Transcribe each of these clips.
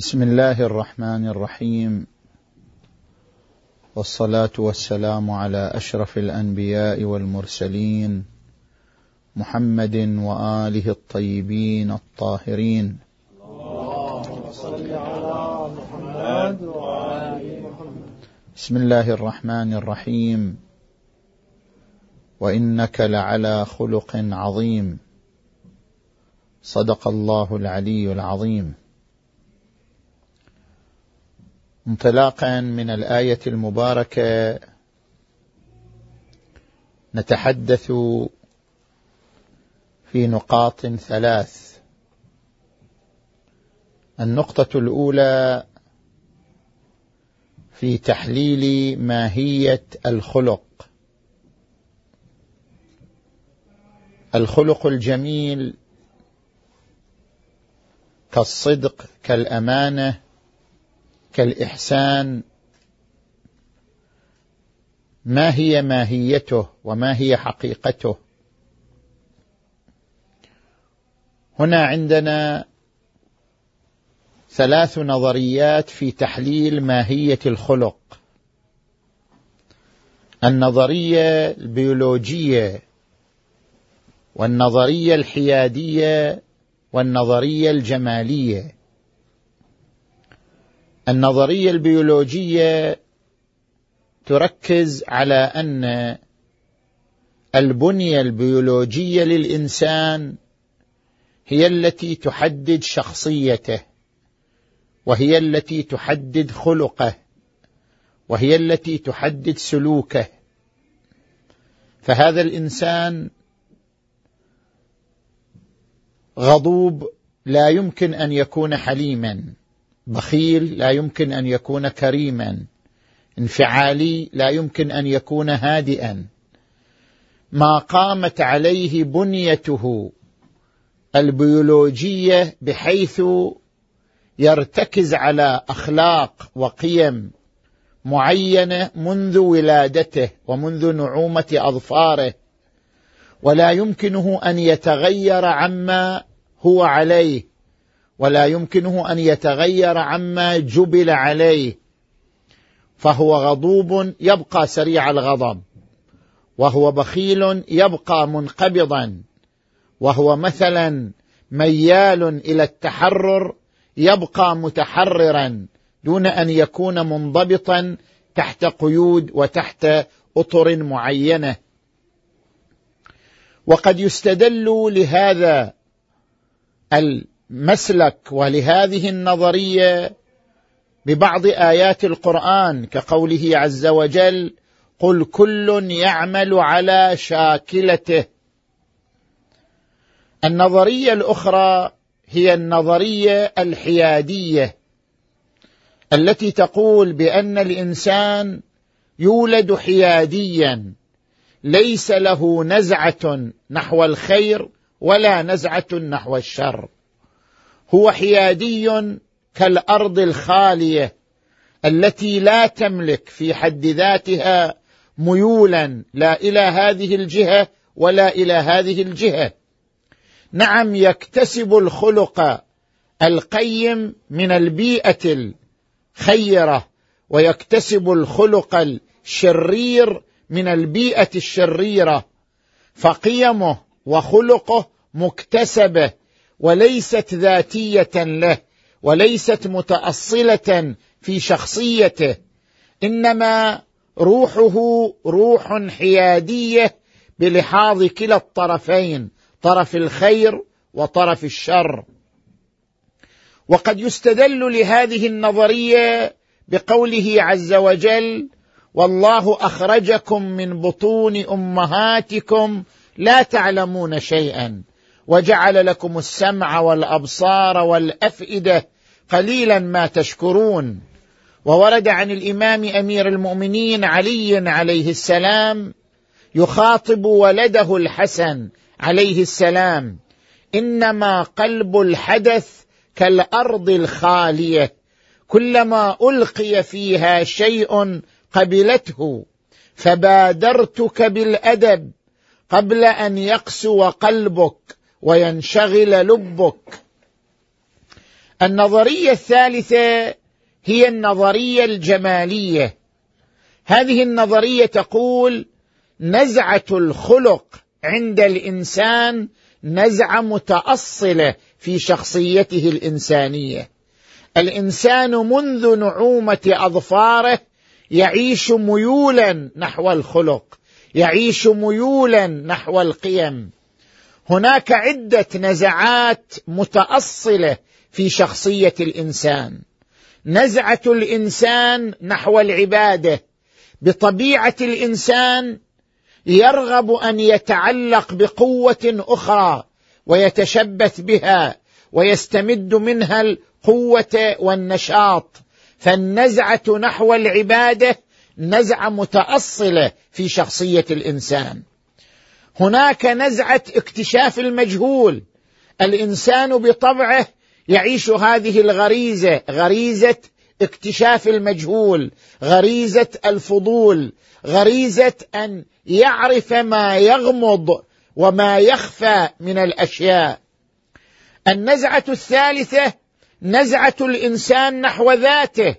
بسم الله الرحمن الرحيم. والصلاة والسلام على أشرف الأنبياء والمرسلين محمد وآله الطيبين الطاهرين. اللهم صل على محمد محمد بسم الله الرحمن الرحيم. وإنك لعلى خلق عظيم. صدق الله العلي العظيم. انطلاقا من الآية المباركة. نتحدث في نقاط ثلاث. النقطة الأولى في تحليل ماهية الخلق. الخلق الجميل كالصدق كالأمانة كالإحسان. ما هي ماهيته وما هي حقيقته؟ هنا عندنا ثلاث نظريات في تحليل ماهية الخلق. النظرية البيولوجية والنظرية الحيادية والنظرية الجمالية. النظرية البيولوجية تركز على أن البنية البيولوجية للإنسان هي التي تحدد شخصيته وهي التي تحدد خلقه وهي التي تحدد سلوكه. فهذا الإنسان غضوب لا يمكن أن يكون حليما. بخيل لا يمكن أن يكون كريما. انفعالي لا يمكن أن يكون هادئا. ما قامت عليه بنيته البيولوجية بحيث يرتكز على أخلاق وقيم معينة منذ ولادته ومنذ نعومة أظفاره. ولا يمكنه أن يتغير عما هو عليه. ولا يمكنه أن يتغير عما جبل عليه فهو غضوب يبقى سريع الغضب وهو بخيل يبقى منقبضا وهو مثلا ميال إلى التحرر يبقى متحررا دون أن يكون منضبطا تحت قيود وتحت أطر معينة. وقد يستدل لهذا المسلك ولهذه النظرية ببعض آيات القرآن كقوله عز وجل قل كل يعمل على شاكلته. النظرية الأخرى هي النظرية الحيادية التي تقول بأن الإنسان يولد حياديا ليس له نزعة نحو الخير ولا نزعة نحو الشر. هو حيادي كالأرض الخالية التي لا تملك في حد ذاتها ميولا. لا إلى هذه الجهة ولا إلى هذه الجهة. نعم يكتسب الخلق القيم من البيئة الخيرة ويكتسب الخلق الشرير من البيئة الشريرة. فقيمه وخلقه مكتسبة. وليست ذاتية له وليست متأصلة في شخصيته إنما روحه روح حيادية بلحاظ كلا الطرفين طرف الخير وطرف الشر. وقد يستدل لهذه النظرية بقوله عز وجل والله أخرجكم من بطون أمهاتكم لا تعلمون شيئا وجعل لكم السمع والأبصار والأفئدة قليلا ما تشكرون. وورد عن الإمام أمير المؤمنين علي عليه السلام يخاطب ولده الحسن عليه السلام إنما قلب الحدث كالأرض الخالية كلما ألقي فيها شيء قبلته فبادرتك بالأدب قبل أن يقسو قلبك. وينشغل لبك. النظرية الثالثة هي النظرية الجمالية. هذه النظرية تقول نزعة الخلق عند الإنسان نزعة متأصلة في شخصيته الإنسانية. الإنسان منذ نعومة أظفاره يعيش ميولا نحو الخلق يعيش ميولا نحو القيم. هناك عدة نزعات متأصلة في شخصية الإنسان. نزعة الإنسان نحو العبادة. بطبيعة الإنسان يرغب أن يتعلق بقوة أخرى ويتشبث بها ويستمد منها القوة والنشاط. فالنزعة نحو العبادة نزعة متأصلة في شخصية الإنسان. هناك نزعة اكتشاف المجهول. الإنسان بطبعه يعيش هذه الغريزة غريزة اكتشاف المجهول غريزة الفضول غريزة أن يعرف ما يغمض وما يخفى من الأشياء. النزعة الثالثة نزعة الإنسان نحو ذاته.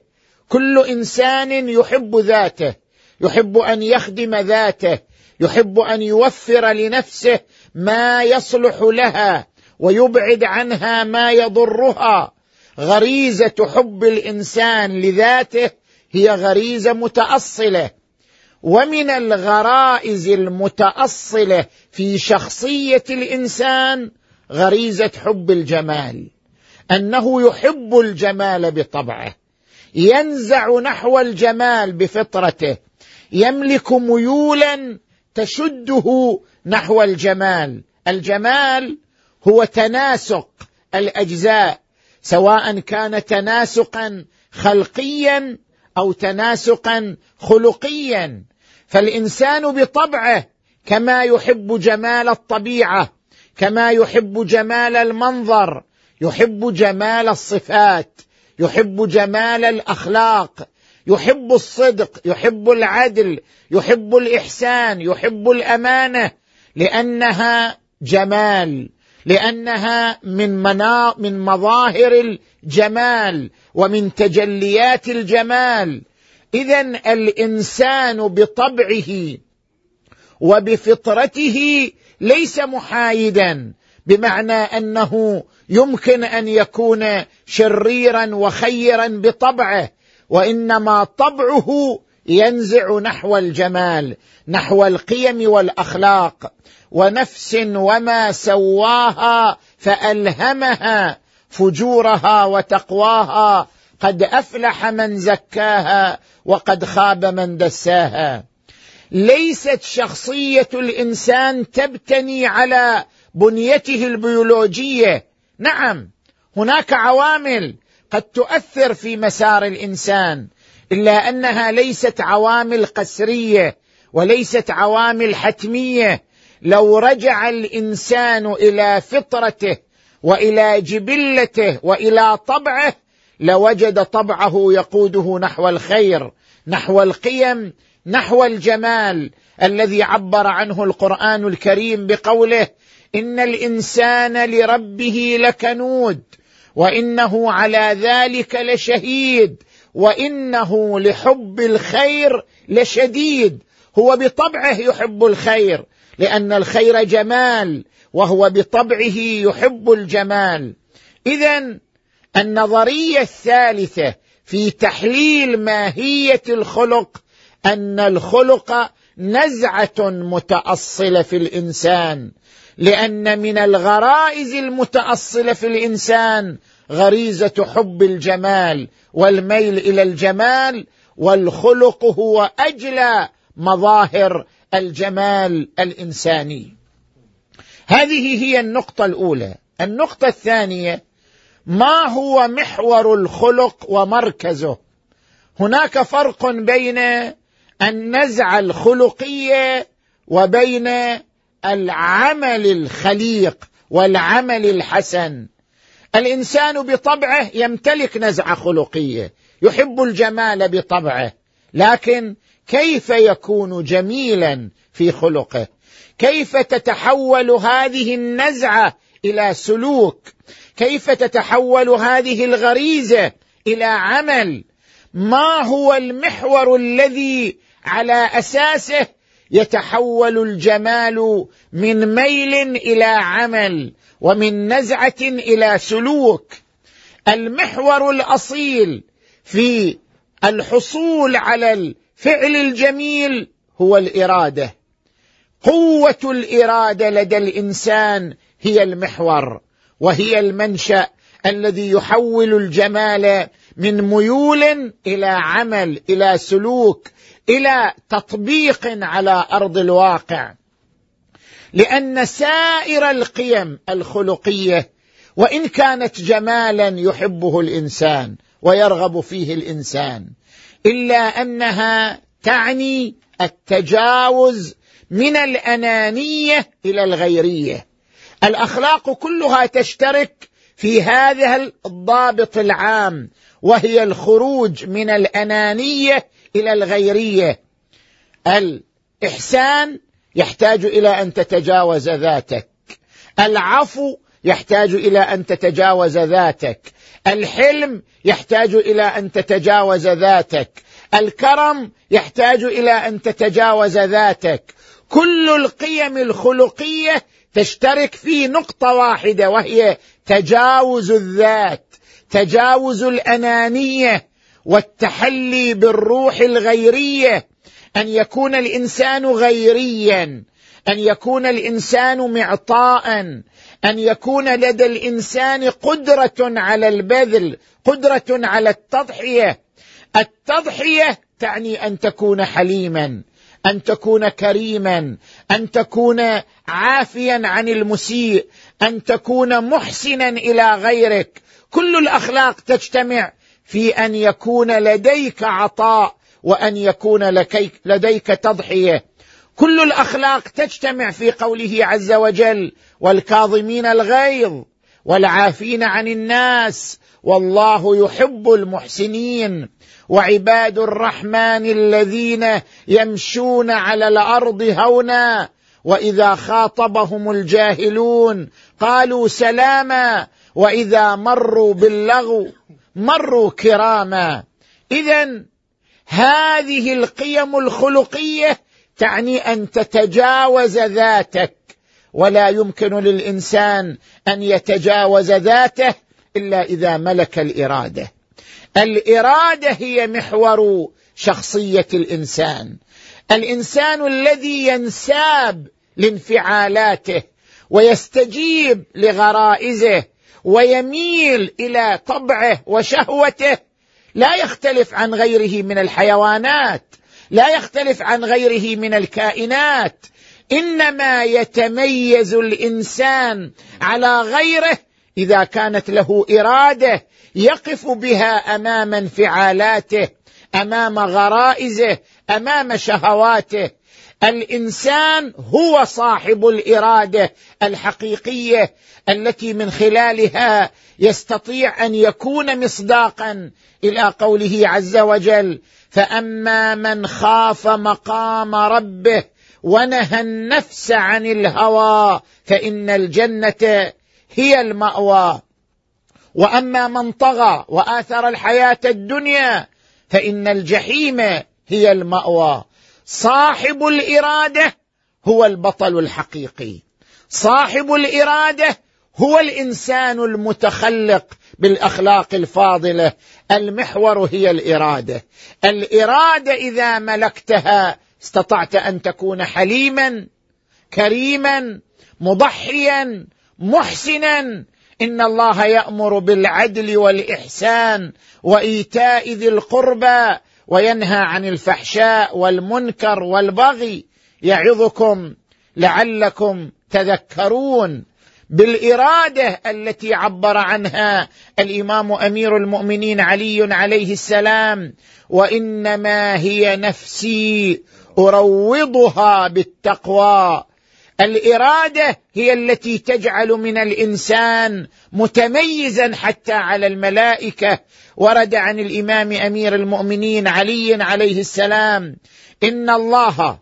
كل إنسان يحب ذاته يحب أن يخدم ذاته يحب أن يوفر لنفسه ما يصلح لها ويبعد عنها ما يضرها. غريزة حب الإنسان لذاته هي غريزة متأصلة. ومن الغرائز المتأصلة في شخصية الإنسان غريزة حب الجمال. أنه يحب الجمال بطبعه. ينزع نحو الجمال بفطرته. يملك ميولا تشده نحو الجمال. الجمال هو تناسق الأجزاء سواء كان تناسقا خلقيا أو تناسقا خلقيا. فالإنسان بطبعه كما يحب جمال الطبيعة كما يحب جمال المنظر يحب جمال الصفات يحب جمال الأخلاق يحب الصدق يحب العدل يحب الإحسان يحب الأمانة لأنها جمال لأنها من منا من مظاهر الجمال ومن تجليات الجمال. اذا الإنسان بطبعه وبفطرته ليس محايدا بمعنى أنه يمكن أن يكون شريرا وخيرا بطبعه. وإنما طبعه ينزع نحو الجمال نحو القيم والأخلاق. ونفس وما سواها فألهمها فجورها وتقواها. قد أفلح من زكاها وقد خاب من دساها. ليست شخصية الإنسان تبتني على بنيته البيولوجية. نعم هناك عوامل قد تؤثر في مسار الإنسان إلا أنها ليست عوامل قسرية وليست عوامل حتمية. لو رجع الإنسان إلى فطرته وإلى جبلته وإلى طبعه لوجد طبعه يقوده نحو الخير نحو القيم نحو الجمال الذي عبر عنه القرآن الكريم بقوله إن الإنسان لربه لكنود. وإنه على ذلك لشهيد وإنه لحب الخير لشديد. هو بطبعه يحب الخير لأن الخير جمال وهو بطبعه يحب الجمال. اذا النظرية الثالثة في تحليل ماهية الخلق أن الخلق نزعة متأصلة في الإنسان. لأن من الغرائز المتأصلة في الإنسان غريزة حب الجمال والميل إلى الجمال والخلق هو اجلى مظاهر الجمال الإنساني. هذه هي النقطة الأولى. النقطة الثانية ما هو محور الخلق ومركزه؟ هناك فرق بين النزعه الخلقية وبين العمل الخليق والعمل الحسن. الإنسان بطبعه يمتلك نزعه خلقية يحب الجمال بطبعه لكن كيف يكون جميلا في خلقه؟ كيف تتحول هذه النزعة إلى سلوك؟ كيف تتحول هذه الغريزة إلى عمل؟ ما هو المحور الذي على أساسه يتحول الجمال من ميل إلى عمل ومن نزعة إلى سلوك. المحور الأصيل في الحصول على الفعل الجميل هو الإرادة. قوة الإرادة لدى الإنسان هي المحور وهي المنشأ الذي يحول الجمال من ميول إلى عمل إلى سلوك إلى تطبيق على أرض الواقع. لأن سائر القيم الخلقية وإن كانت جمالا يحبه الإنسان ويرغب فيه الإنسان إلا أنها تعني التجاوز من الأنانية إلى الغيرية. الأخلاق كلها تشترك في هذا الضابط العام وهي الخروج من الأنانية إلى الغيرية. الإحسان يحتاج إلى أن تتجاوز ذاتك. العفو يحتاج إلى أن تتجاوز ذاتك. الحلم يحتاج إلى أن تتجاوز ذاتك. الكرم يحتاج إلى أن تتجاوز ذاتك. كل القيم الخلقية تشترك في نقطة واحدة وهي تجاوز الذات تجاوز الأنانية. والتحلي بالروح الغيرية أن يكون الإنسان غيريا أن يكون الإنسان معطاء أن يكون لدى الإنسان قدرة على البذل قدرة على التضحية. التضحية تعني أن تكون حليما أن تكون كريما أن تكون عافيا عن المسيء أن تكون محسنا إلى غيرك. كل الأخلاق تجتمع في أن يكون لديك عطاء وأن يكون لديك تضحية. كل الأخلاق تجتمع في قوله عز وجل والكاظمين الغيظ والعافين عن الناس والله يحب المحسنين وعباد الرحمن الذين يمشون على الأرض هونا وإذا خاطبهم الجاهلون قالوا سلاما وإذا مروا باللغو مروا كراما. اذا هذه القيم الخلقية تعني أن تتجاوز ذاتك. ولا يمكن للإنسان أن يتجاوز ذاته إلا إذا ملك الإرادة. الإرادة هي محور شخصية الإنسان. الإنسان الذي ينساب لانفعالاته ويستجيب لغرائزه ويميل إلى طبعه وشهوته. لا يختلف عن غيره من الحيوانات. لا يختلف عن غيره من الكائنات. إنما يتميز الإنسان على غيره إذا كانت له إرادة يقف بها أمام انفعالاته أمام غرائزه أمام شهواته. الإنسان هو صاحب الإرادة الحقيقية التي من خلالها يستطيع أن يكون مصداقا إلى قوله عز وجل فأما من خاف مقام ربه ونهى النفس عن الهوى فإن الجنة هي المأوى. وأما من طغى وآثر الحياة الدنيا فإن الجحيم هي المأوى. صاحب الإرادة هو البطل الحقيقي. صاحب الإرادة هو الإنسان المتخلق بالأخلاق الفاضلة. المحور هي الإرادة. الإرادة إذا ملكتها استطعت أن تكون حليما كريما مضحيا محسنا. إن الله يأمر بالعدل والإحسان وإيتاء ذي القربى وينهى عن الفحشاء والمنكر والبغي يعظكم لعلكم تذكرون بالإرادة التي عبر عنها الإمام أمير المؤمنين علي عليه السلام وإنما هي نفسي أروضها بالتقوى. الإرادة هي التي تجعل من الإنسان متميزا حتى على الملائكة ورد عن الإمام أمير المؤمنين علي عليه السلام إن الله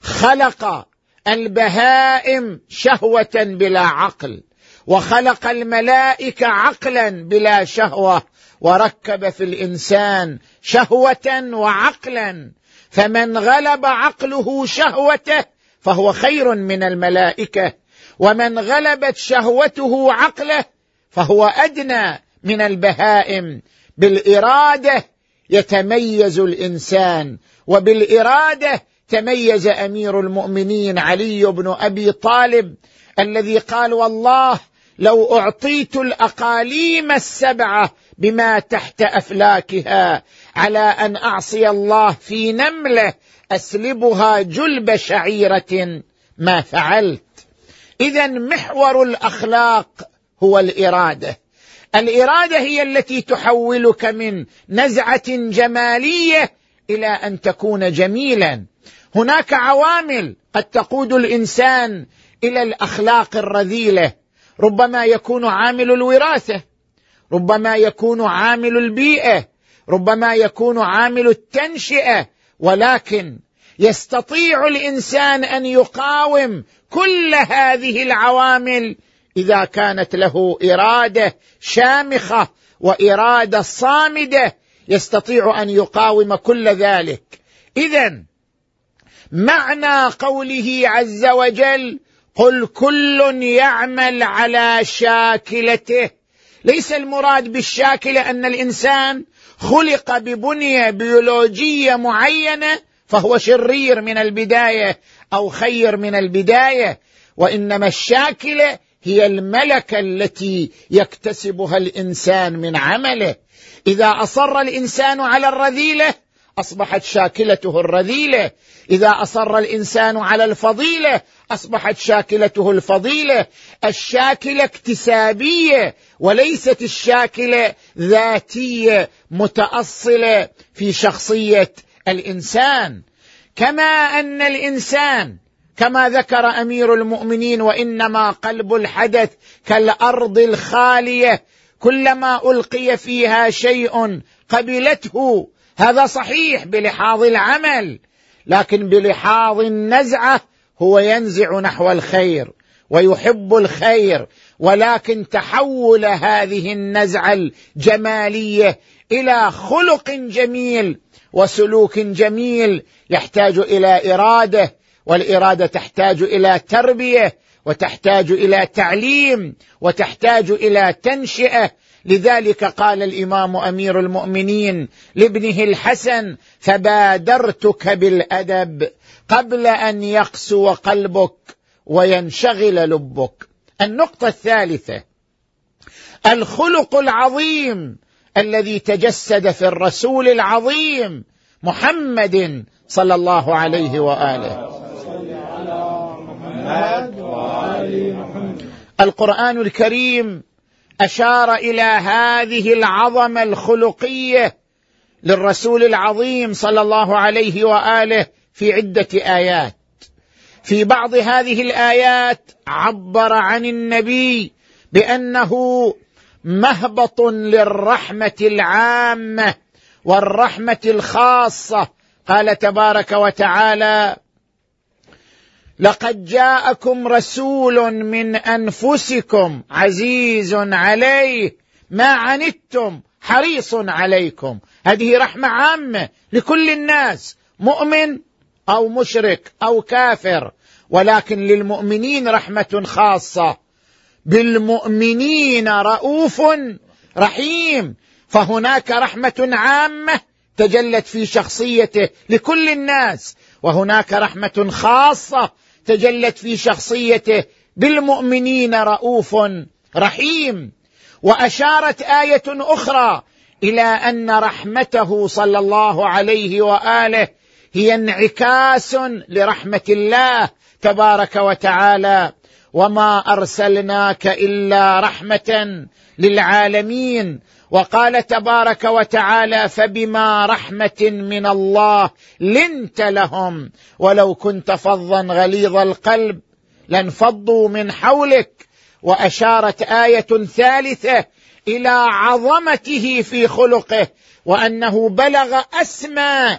خلق البهائم شهوة بلا عقل وخلق الملائكة عقلا بلا شهوة وركب في الإنسان شهوة وعقلا فمن غلب عقله شهوته فهو خير من الملائكة ومن غلبت شهوته عقله فهو أدنى من البهائم. بالإرادة يتميز الإنسان وبالإرادة تميز أمير المؤمنين علي بن أبي طالب الذي قال والله لو أعطيت الأقاليم السبعة بما تحت أفلاكها على أن أعصي الله في نملة أسلبها جلب شعيرة ما فعلت اذا محور الأخلاق هو الإرادة. الإرادة هي التي تحولك من نزعة جمالية إلى أن تكون جميلا. هناك عوامل قد تقود الإنسان إلى الأخلاق الرذيلة. ربما يكون عامل الوراثة ربما يكون عامل البيئة ربما يكون عامل التنشئة. ولكن يستطيع الإنسان أن يقاوم كل هذه العوامل إذا كانت له إرادة شامخة وإرادة صامدة يستطيع أن يقاوم كل ذلك. اذا معنى قوله عز وجل قل كل يعمل على شاكلته. ليس المراد بالشاكلة أن الإنسان خلق ببنية بيولوجية معينة فهو شرير من البداية أو خير من البداية وإنما الشاكلة هي الملكة التي يكتسبها الإنسان من عمله. إذا أصر الإنسان على الرذيلة أصبحت شاكلته الرذيلة. إذا أصر الإنسان على الفضيلة أصبحت شاكلته الفضيلة. الشاكلة اكتسابية وليست الشاكلة ذاتية متأصلة في شخصية الإنسان. كما أن الإنسان كما ذكر أمير المؤمنين وإنما قلب الحدث كالأرض الخالية كلما ألقي فيها شيء قبلته. هذا صحيح بلحاظ العمل لكن بلحاظ النزعة هو ينزع نحو الخير ويحب الخير. ولكن تحول هذه النزعة الجمالية إلى خلق جميل وسلوك جميل يحتاج إلى إرادة والإرادة تحتاج إلى تربية وتحتاج إلى تعليم وتحتاج إلى تنشئة. لذلك قال الإمام أمير المؤمنين لابنه الحسن فبادرتك بالأدب قبل أن يقسو قلبك وينشغل لبك. النقطة الثالثة الخلق العظيم الذي تجسد في الرسول العظيم محمد صلى الله عليه وآله. القرآن الكريم أشار إلى هذه العظمة الخلقية للرسول العظيم صلى الله عليه وآله في عدة آيات. في بعض هذه الآيات عبر عن النبي بأنه مهبط للرحمة العامة والرحمة الخاصة. قال تبارك وتعالى لقد جاءكم رسول من أنفسكم عزيز عليه. ما عنتم حريص عليكم. هذه رحمة عامة لكل الناس مؤمن أو مشرك أو كافر. ولكن للمؤمنين رحمة خاصة. بالمؤمنين رؤوف رحيم. فهناك رحمة عامة تجلت في شخصيته لكل الناس. وهناك رحمة خاصة تجلت في شخصيته بالمؤمنين رؤوف رحيم وأشارت آية أخرى إلى أن رحمته صلى الله عليه وآله هي انعكاس لرحمة الله تبارك وتعالى وما أرسلناك إلا رحمة للعالمين وقال تبارك وتعالى فبما رحمة من الله لنت لهم ولو كنت فظا غليظ القلب لانفضوا من حولك وأشارت آية ثالثة إلى عظمته في خلقه وأنه بلغ أسمى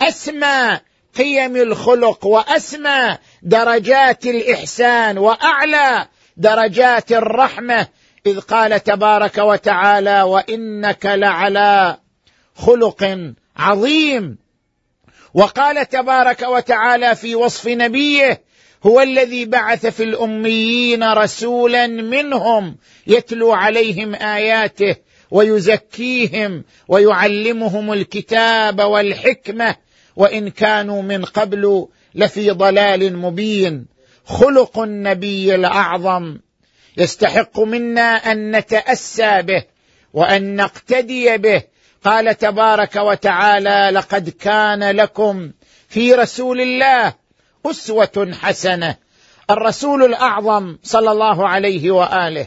أسمى قيم الخلق وأسمى درجات الإحسان وأعلى درجات الرحمة إذ قال تبارك وتعالى وإنك لعلى خلق عظيم. وقال تبارك وتعالى في وصف نبيه هو الذي بعث في الأميين رسولا منهم يتلو عليهم آياته ويزكيهم ويعلمهم الكتاب والحكمة. وإن كانوا من قبل لفي ضلال مبين. خلق النبي الأعظم. يستحق منا أن نتأسى به وأن نقتدي به. قال تبارك وتعالى لقد كان لكم في رسول الله أسوة حسنة. الرسول الأعظم صلى الله عليه وآله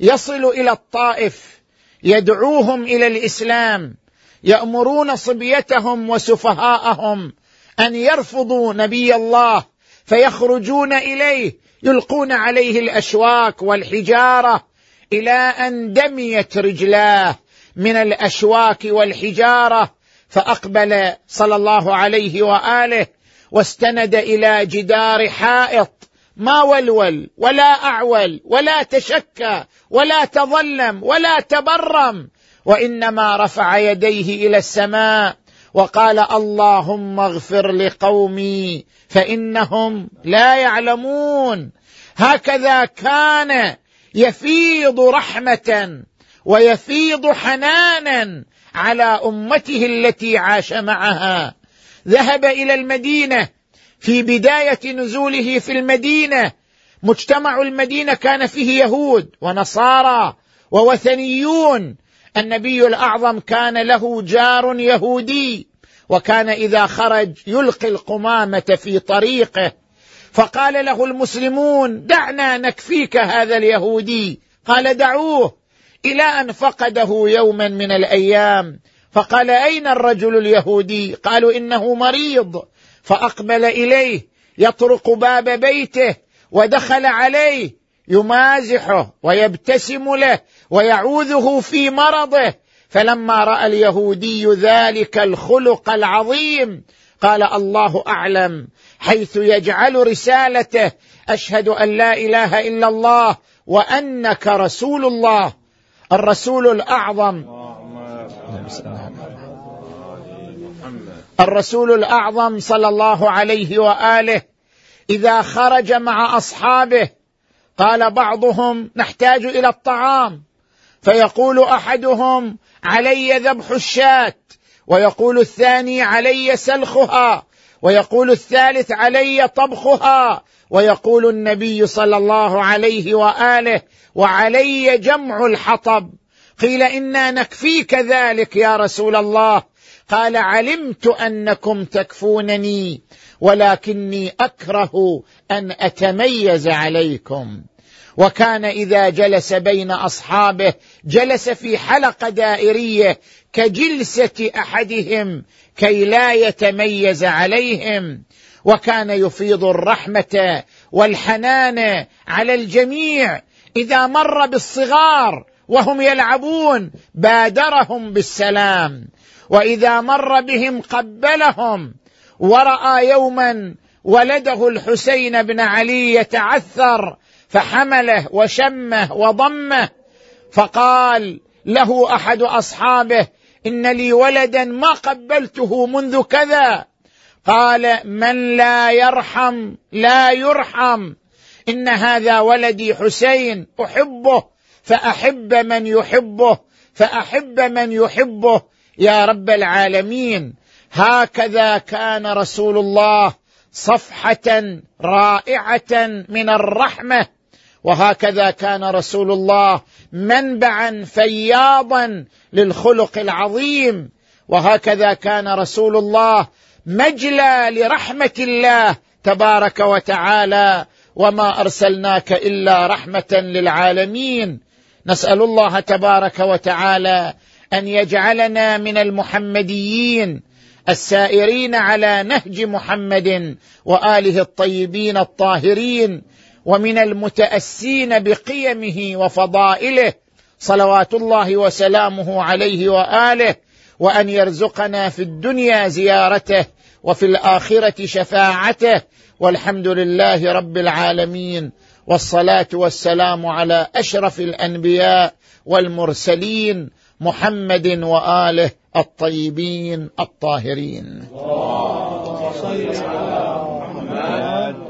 يصل إلى الطائف يدعوهم إلى الإسلام يأمرون صبيتهم وسفهاءهم أن يرفضوا نبي الله فيخرجون إليه يلقون عليه الأشواك والحجارة إلى أن دميت رجلاه من الأشواك والحجارة فأقبل صلى الله عليه وآله واستند إلى جدار حائط ما ولول ولا أعول ولا تشكى ولا تظلم ولا تبرم وإنما رفع يديه إلى السماء وقال اللهم اغفر لقومي فإنهم لا يعلمون. هكذا كان يفيض رحمة ويفيض حنانا على أمته التي عاش معها. ذهب إلى المدينة في بداية نزوله في المدينة. مجتمع المدينة كان فيه يهود ونصارى ووثنيون النبي الأعظم كان له جار يهودي وكان إذا خرج يلقي القمامة في طريقه. فقال له المسلمون دعنا نكفيك هذا اليهودي. قال دعوه. إلى أن فقده يوما من الأيام. فقال أين الرجل اليهودي؟ قالوا إنه مريض. فأقبل إليه يطرق باب بيته ودخل عليه. يمازحه ويبتسم له ويعوذه في مرضه. فلما رأى اليهودي ذلك الخلق العظيم قال الله أعلم حيث يجعل رسالته أشهد أن لا إله إلا الله وأنك رسول الله الرسول الأعظم. الرسول الأعظم صلى الله عليه وآله إذا خرج مع أصحابه قال بعضهم نحتاج إلى الطعام. فيقول أحدهم علي ذبح الشاة ويقول الثاني علي سلخها ويقول الثالث علي طبخها ويقول النبي صلى الله عليه وآله وعلي جمع الحطب. قيل أنا نكفيك ذلك يا رسول الله. قال علمت أنكم تكفونني. ولكني أكره أن أتميز عليكم. وكان إذا جلس بين أصحابه جلس في حلقة دائرية كجلسة أحدهم كي لا يتميز عليهم. وكان يفيض الرحمة والحنان على الجميع. إذا مر بالصغار وهم يلعبون بادرهم بالسلام. وإذا مر بهم قبلهم ورأى يوما ولده الحسين بن علي يتعثر فحمله وشمه وضمه فقال له أحد أصحابه إن لي ولدا ما قبلته منذ كذا. قال من لا يرحم لا يرحم إن هذا ولدي حسين أحبه فأحب من يحبه فأحب من يحبه. يا رب العالمين هكذا كان رسول الله صفحة رائعة من الرحمة. وهكذا كان رسول الله منبعا فياضا للخلق العظيم. وهكذا كان رسول الله مجلى لرحمة الله تبارك وتعالى. وما أرسلناك إلا رحمة للعالمين. نسأل الله تبارك وتعالى أن يجعلنا من المحمديين. السائرين على نهج محمد وآله الطيبين الطاهرين ومن المتأسين بقيمه وفضائله صلوات الله وسلامه عليه وآله وأن يرزقنا في الدنيا زيارته وفي الآخرة شفاعته والحمد لله رب العالمين والصلاة والسلام على أشرف الأنبياء والمرسلين محمد وآله الطيبين الطاهرين. الله على محمد